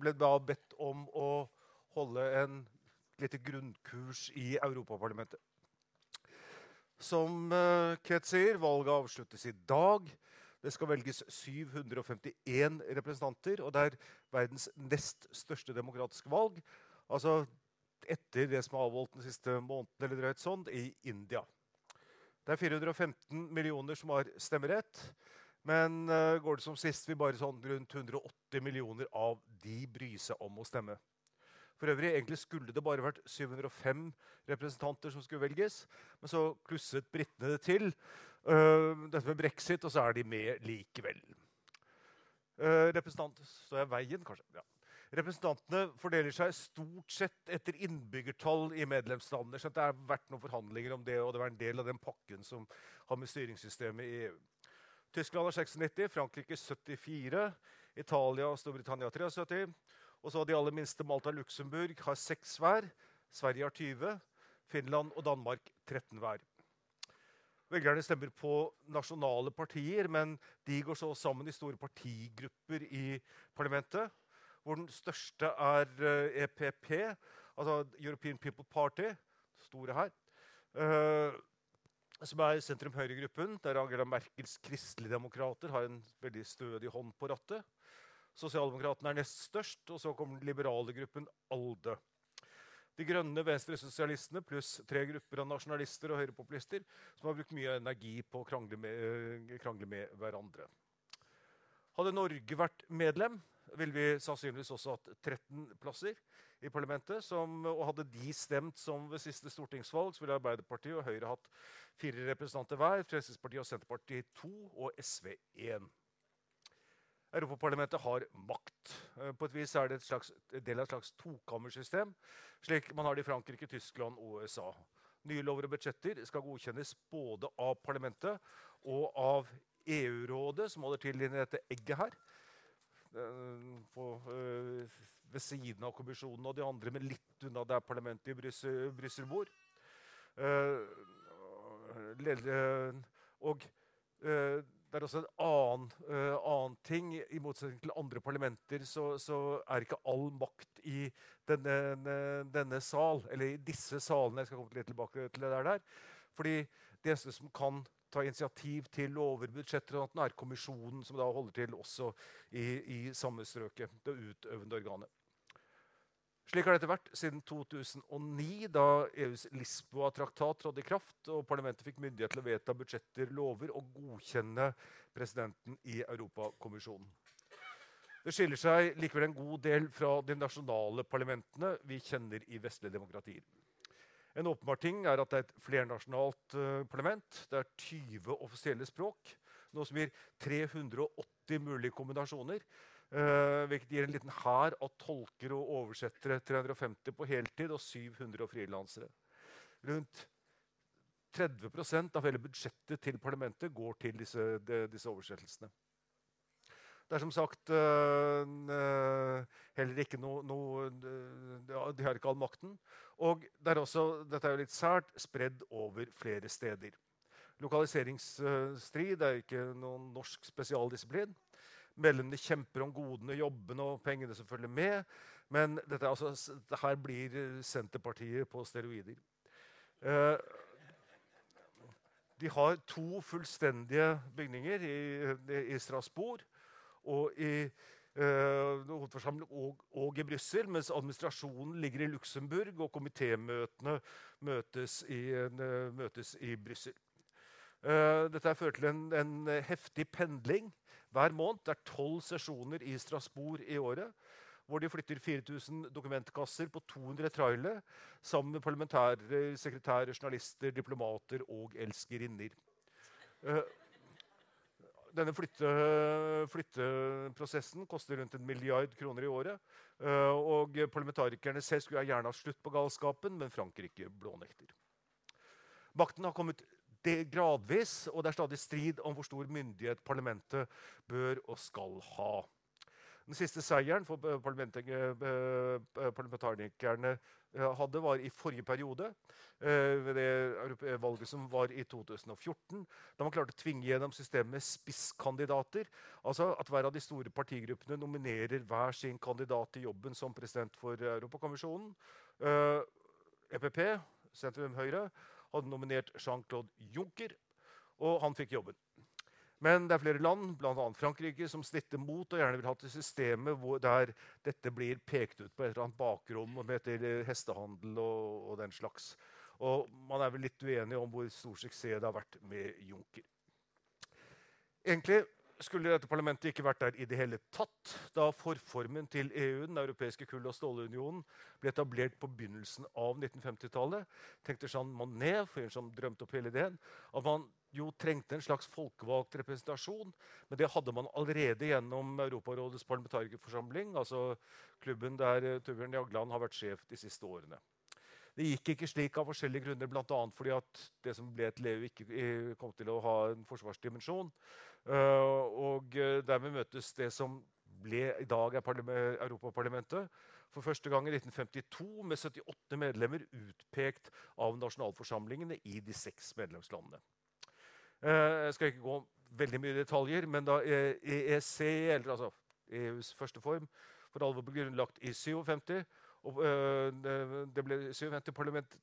ble da bedt om å holde en lite grunnkurs i Europaparlamentet. Som Kret sier, valget avsluttes i dag. Det skal velges 751 representanter, og det er verdens nest største demokratiske valg. Altså etter det som er avholdt den siste måneden, eller drøyt sånn, i India. Det er 415 millioner som har stemmerett. Men uh, går det som sist, vil bare sånn rundt 180 millioner av de bry seg om å stemme. For øvrig, egentlig skulle det bare vært 705 representanter som skulle velges. Men så klusset britene det til. Uh, dette med brexit, og så er de med likevel. Uh, representant Står jeg veien, kanskje? Ja. Representantene fordeler seg stort sett etter innbyggertall i medlemslandene. Det har vært noen forhandlinger om det, og det var en del av den pakken som har med styringssystemet i EU. Tyskland har 96, Frankrike 74, Italia og Storbritannia 73. Og så de aller minste Malta og Luxembourg har seks hver. Sverige har 20. Finland og Danmark 13 hver. Velgerne stemmer på nasjonale partier, men de går så sammen i store partigrupper i parlamentet hvor den største er EPP, eh, e altså European People Party, store her. Som er sentrum-høyre-gruppen, der Angela Merkels kristeligdemokrater har en veldig stødig hånd på rattet. Sosialdemokratene er nest størst, og så kommer den liberale gruppen ALDE. De grønne venstresosialistene pluss tre grupper av nasjonalister og høyrepopulister som har brukt mye energi på å krangle med, eh, krangle med hverandre. Hadde Norge vært medlem, ville vi sannsynligvis også hatt 13 plasser i parlamentet. Som, og hadde de stemt som ved siste stortingsvalg, så ville Arbeiderpartiet og Høyre hatt fire representanter hver. Fremskrittspartiet og Senterpartiet to og SV én. Europaparlamentet har makt. Eh, på et vis er det en del av et slags tokammersystem, slik man har det i Frankrike, Tyskland og USA. Nye lover og budsjetter skal godkjennes både av parlamentet og av EU-rådet, som holder til inni dette egget her. Eh, på, uh, ved siden av kommisjonen og de andre, men litt unna der parlamentet i Brussel bor. Uh, og det er også en annen, annen, ting. I motsetning til andre parlamenter så, så er ikke all makt i denne, denne, sal, eller i disse salene. Jeg skal komme litt tilbake til det der. Fordi det eneste som kan ta initiativ til lover, budsjetter og sånt, er kommisjonen, som da holder til også i, i samme strøket. Det utøvende organet. Slik har dette vært siden 2009, da EUs Lisboa-traktat trådte i kraft og parlamentet fikk myndighet til å vedta budsjetter, lover og godkjenne presidenten i Europakommisjonen. Det skiller seg likevel en god del fra de nasjonale parlamentene vi kjenner i vestlige demokratier. En åpenbar ting er at det er et flernasjonalt uh, parlament. Det er 20 offisielle språk, noe som gir 380 mulige kombinasjoner. Uh, hvilket gir en liten hær av tolker og oversettere, 350 på heltid og 700 frilansere. Rundt 30% av hele budsjettet til parlamentet går til disse, de, disse oversettelsene. Det er som sagt uh, heller ikke noe, noe De har ikke all makten. Og det er også, dette er jo litt sært, spredd over flere steder. Lokaliseringsstrid er ikke noen norsk spesialdisiplin. Medlemmene kjemper om godene, jobbene og pengene som følger med. Men altså, her blir Senterpartiet på steroider. De har to fullstendige bygninger i, i Strasbourg og i uh, og, og, i Brussel, mens administrasjonen ligger i Luxembourg og komitémøtene møtes i, uh, møtes i Brussel. Uh, dette fører til en, en, heftig pendling hver måned. Det er tolv sesjoner i Strasbourg i året. Hvor de flytter 4000 dokumentkasser på 200 trailere sammen med parlamentærer, sekretærer, journalister, diplomater og elskerinner. Uh, denne flytte, flytteprosessen koster rundt en milliard kroner i året. Eh, og Parlamentarikerne selv skulle gjerne ha slutt på galskapen, men Frankrike blånekter. Makten har kommet gradvis, og det er stadig strid om hvor stor myndighet parlamentet bør og skal ha. Den siste seieren for parlamentarikerne hadde, var i forrige periode. Ved det valget som var i 2014. Da man klarte å tvinge gjennom systemet med spisskandidater. Altså at hver av de store partigruppene nominerer hver sin kandidat til jobben som president for Europakommisjonen. EPP, sentrum Høyre, hadde nominert Jean-Claude Juncker, og han fikk jobben. Men det er flere land, bl.a. Frankrike, som stritter mot og gjerne vil ha til systemet der dette blir pekt ut på et eller annet bakrom etter hestehandel og, og, den slags. Og man er vel litt uenig om hvor stor suksess det har vært med Juncker. Egentlig skulle dette parlamentet ikke vært der i det hele tatt da forformen til EU, den europeiske kull- og stålunionen, ble etablert på begynnelsen av 1950-tallet. tenkte Jean Monnet, fyren som drømte opp hele ideen, at man jo trengte en slags folkevalgt representasjon. Men det hadde man allerede gjennom Europarådets parlamentarikerforsamling, altså klubben der Torbjørn Jagland har vært sjef de siste årene. Det gikk ikke slik av forskjellige grunner, bl.a. fordi at det som ble til EU, ikke kom til å ha en forsvarsdimensjon. Og dermed møtes det som ble i dag er Europaparlamentet, for første gang i 1952 med 78 medlemmer utpekt av nasjonalforsamlingene i de seks medlemslandene. Jeg skal ikke gå veldig mye i detaljer, men da EEC, eller altså EUs første form, for alvor ble grunnlagt i 57 og, det ble 57 parlament,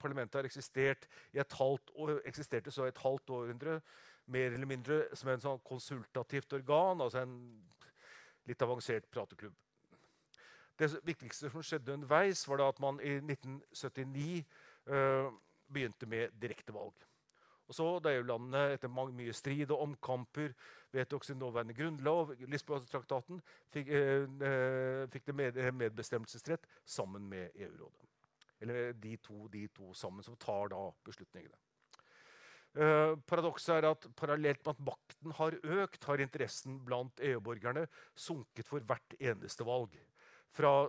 Parlamentet har eksistert i et halvt år, eksisterte så et halvt århundre mer eller mindre som en sånn konsultativt organ, altså en litt avansert prateklubb. Det viktigste som skjedde underveis, var at man i 1979 øh, begynte med direktevalg. Og så, Da EU-landene etter mye strid og omkamper vedtok sin nåværende grunnlov, Lisboa-traktaten, fikk, eh, fikk det med, medbestemmelsesrett sammen med EU-rådet. Eller de to, de to sammen som tar da beslutningene. Uh, Paradokset er at parallelt med at makten har økt, har interessen blant EU-borgerne sunket for hvert eneste valg. Fra,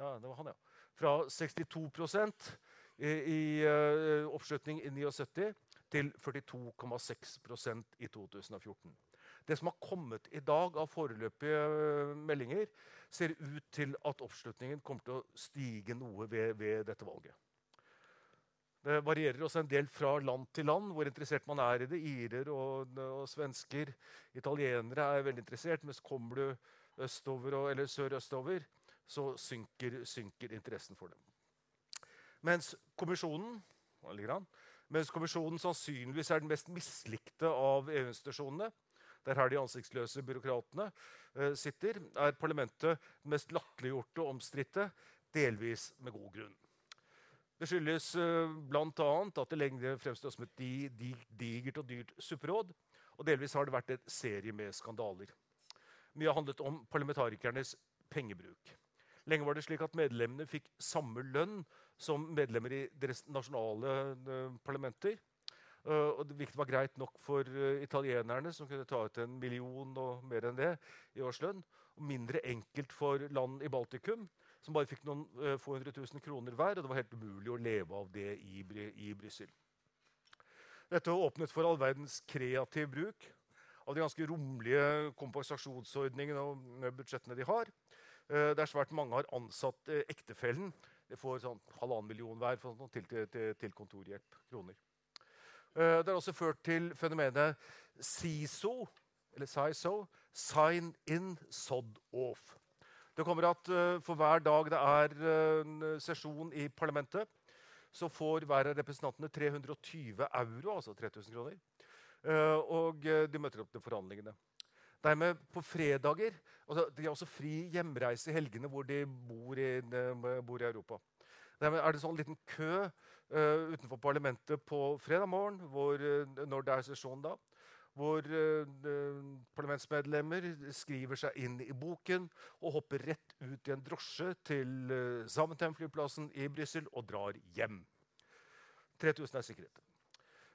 ja, han, ja. Fra 62 i, i uh, oppslutning i 79 til 42,6% i 2014. Det som har kommet i dag av foreløpige uh, meldinger, ser ut til at oppslutningen kommer til å stige noe ved, ved dette valget. Det varierer også en del fra land til land hvor interessert man er i det. Irer og, og svensker, italienere er veldig interessert. Mens kommer du østover og, eller sørøstover, så synker, synker, interessen for dem. Mens kommisjonen, mens kommisjonen sannsynligvis er den mest mislikte av EU-institusjonene, der her de ansiktsløse byråkratene eh, sitter, er parlamentet den mest latterliggjorte og omstridte, delvis med god grunn. Det skyldes uh, bl.a. at det lenge fremstår som et digert og dyrt supperåd. Og delvis har det vært en serie med skandaler. Mye har handlet om parlamentarikernes pengebruk. Lenge var det slik at medlemmene fikk samme lønn som medlemmer i deres nasjonale uh, parlamenter. Uh, og det var greit nok for uh, italienerne, som kunne ta ut en million og mer enn det i årslønn. Og mindre enkelt for land i Baltikum, som bare fikk noen få hundre tusen kroner hver. Og det var helt umulig å leve av det i, i Brussel. Dette åpnet for all verdens kreativ bruk av de ganske rommelige kompensasjonsordningene og budsjettene de har. Der svært mange har ansatt ektefellen. De får sånn halvannen million hver for, til, til, til, kontorhjelp. kroner. Det har også ført til fenomenet SISO, eller SISO, sign in, sod off. Det kommer at uh, For hver dag det er uh, sesjon i parlamentet, så får hver av representantene 320 euro, altså 3000 kroner. Og de møter opp til forhandlingene. Dermed på fredager altså De har også fri hjemreise i helgene hvor de bor i, bor i Europa. Det er det sånn liten kø utenfor parlamentet på fredag morgen hvor, når det er sesjon da hvor uh, parlamentsmedlemmer skriver seg inn i boken og hopper rett ut i en drosje til uh, Zaventem-flyplassen i Brussel og drar hjem. 3000 er sikkerhet.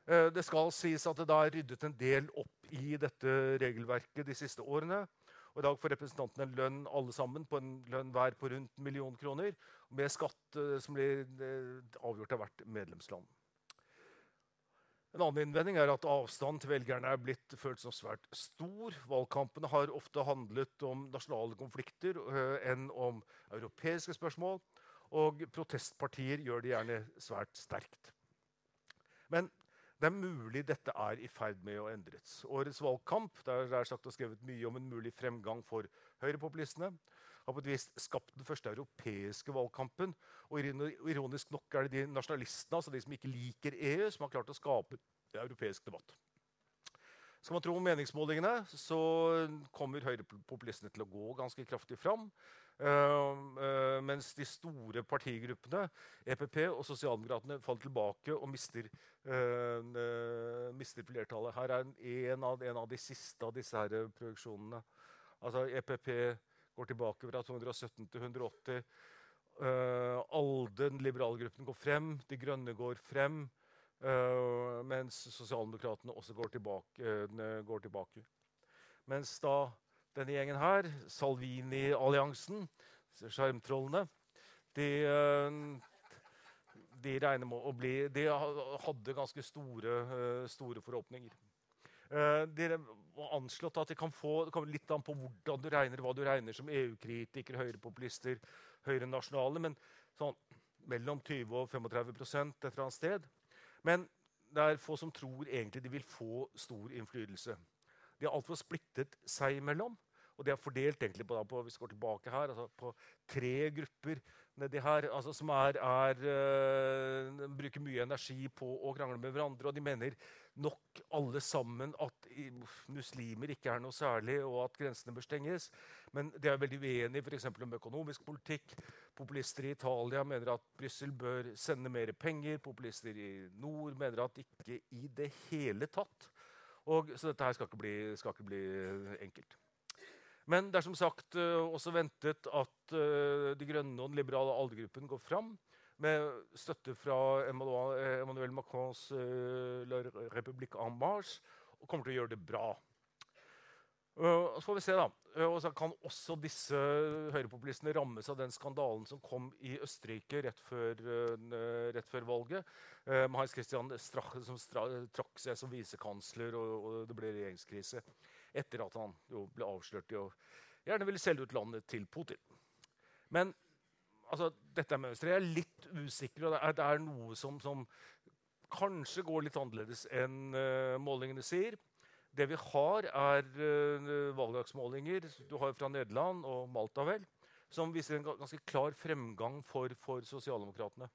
Uh, det skal sies at det da er ryddet en del opp i dette regelverket de siste årene. Og I dag får representantene en lønn alle sammen på en lønn hver på rundt en million kroner, med skatt som blir avgjort av hvert medlemsland. En annen innvending er at avstanden til velgerne er blitt følt som svært stor. Valgkampene har ofte handlet om nasjonale konflikter enn om europeiske spørsmål. Og protestpartier gjør det gjerne svært sterkt. Men det er mulig dette er i ferd med å endres. Årets valgkamp der er sagt og skrevet mye om en mulig fremgang for høyrepopulistene har på et vis skapt den første europeiske valgkampen. Og ironisk nok er det de nasjonalistene, altså de som ikke liker EU, som har klart å skape europeisk debatt. Skal man tro meningsmålingene, så kommer høyrepopulistene til å gå ganske kraftig fram. Uh, uh, mens de store partigruppene, EPP og Sosialdemokratene, faller tilbake og mister, uh, mister flertallet. Her er en av, en av, de siste av disse her produksjonene. Altså EPP går tilbake fra 217 til 180. Uh, eh, Alden, liberalgruppen, går frem. De Grønne går frem. Mens Sosialdemokratene også går tilbake, går tilbake. Mens da denne gjengen her, Salvini-alliansen, sjarmtrollene, de, de med å bli De hadde ganske store, store forhåpninger. De dere har anslått at det kan få det kommer litt an på hvordan du regner, hva du regner som EU-kritiker, høyrepopulister, høyrenasjonale. Men sånn mellom 20 og 35 et eller annet sted. Men det er få som tror egentlig de vil få stor innflytelse. De har altfor splittet seg imellom. Og de er fordelt egentlig på, på, hvis vi går tilbake her, altså på tre grupper nedi her, altså som er, er, uh, bruker mye energi på å krangle med hverandre. Og de mener nok alle sammen at muslimer ikke er noe særlig, og at grensene bør stenges. Men de er veldig uenige f.eks. om økonomisk politikk. Populister i Italia mener at Brussel bør sende mer penger. Populister i nord mener at ikke i det hele tatt. Og, så dette her skal ikke bli, skal ikke bli enkelt. Men det er som sagt uh, også ventet at uh, De grønne og den liberale aldergruppen går fram med støtte fra Emmanuel Macrons uh, La République en marche og kommer til å gjøre det bra. så får vi se, da. og så kan også disse høyrepopulistene rammes av den skandalen som kom i Østerrike rett før, rett før valget. Heinz Christian Strache som trakk seg som visekansler, og, og det ble regjeringskrise etter at han ble avslørt i å gjerne ville selge ut landet til Putin. Men altså, dette er mønsteret. Er litt usikker. og Det er, det er noe som, som, kanskje går litt annerledes enn uh, målingene sier. Det vi har, er uh, valgdagsmålinger du har fra Nederland og Malta, vel, som viser en ganske klar fremgang for, for sosialdemokratene.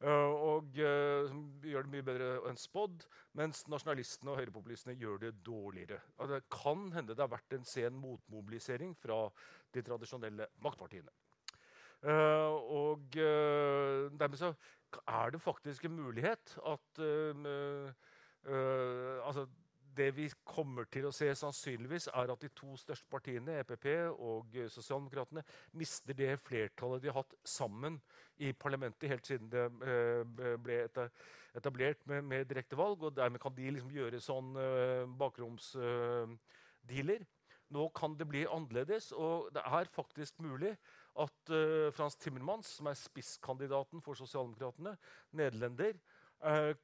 Uh, og uh, som gjør det mye bedre enn spådd, mens nasjonalistene og høyrepopulistene gjør det dårligere. Og det kan hende det har vært en sen motmobilisering fra de tradisjonelle maktpartiene. Uh, og dermed så er det faktisk en mulighet at altså, det vi kommer til å se, sannsynligvis, er at de to største partiene, EPP og Sosialdemokratene, mister det flertallet de har hatt sammen i parlamentet helt siden det eh, ble etablert med, med direkte valg. Og dermed kan de liksom gjøre sånn uh, bakromsdealer. Nå kan det bli annerledes, og det er faktisk mulig at Frans Timmermans, som er spisskandidaten for Sosialdemokratene, nederlender,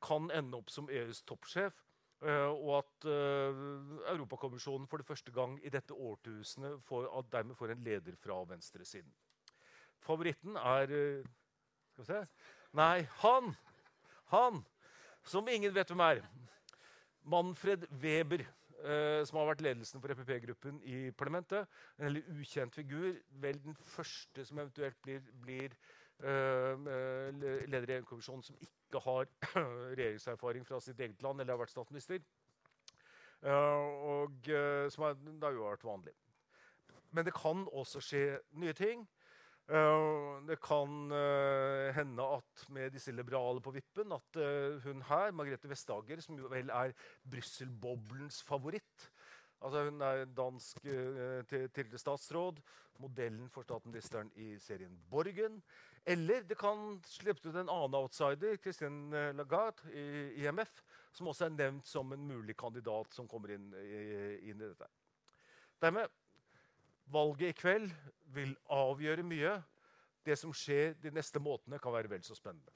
kan ende opp som EUs toppsjef og at uh, Europakommisjonen for det første gang i dette årtusenet får, dermed får en leder fra venstresiden. Favoritten er uh, Skal vi se Nei, han! Han! Som ingen vet hvem er. Manfred Weber, som har vært ledelsen for EPP-gruppen i parlamentet. En veldig ukjent figur. Vel den første som eventuelt blir, blir leder i EU-kommisjonen som ikke har regjeringserfaring fra sitt eget land eller har vært statsminister. Uh, og, som er, det har jo vært vanlig. Men det kan også skje nye ting. Det kan hende at med disse liberale på vippen at hun her, Margrethe Vestager, som vel er Brussel-boblens favoritt altså Hun er dansk tidligere statsråd, modellen for statsministeren i serien Borgen. Eller det kan slippe ut en annen outsider, Christine eh, Lagarde i IMF, som også er nevnt som en mulig kandidat som kommer inn, inn i dette. Dermed valget i kveld vil avgjøre mye. Det som skjer de neste månedene, kan være vel så spennende.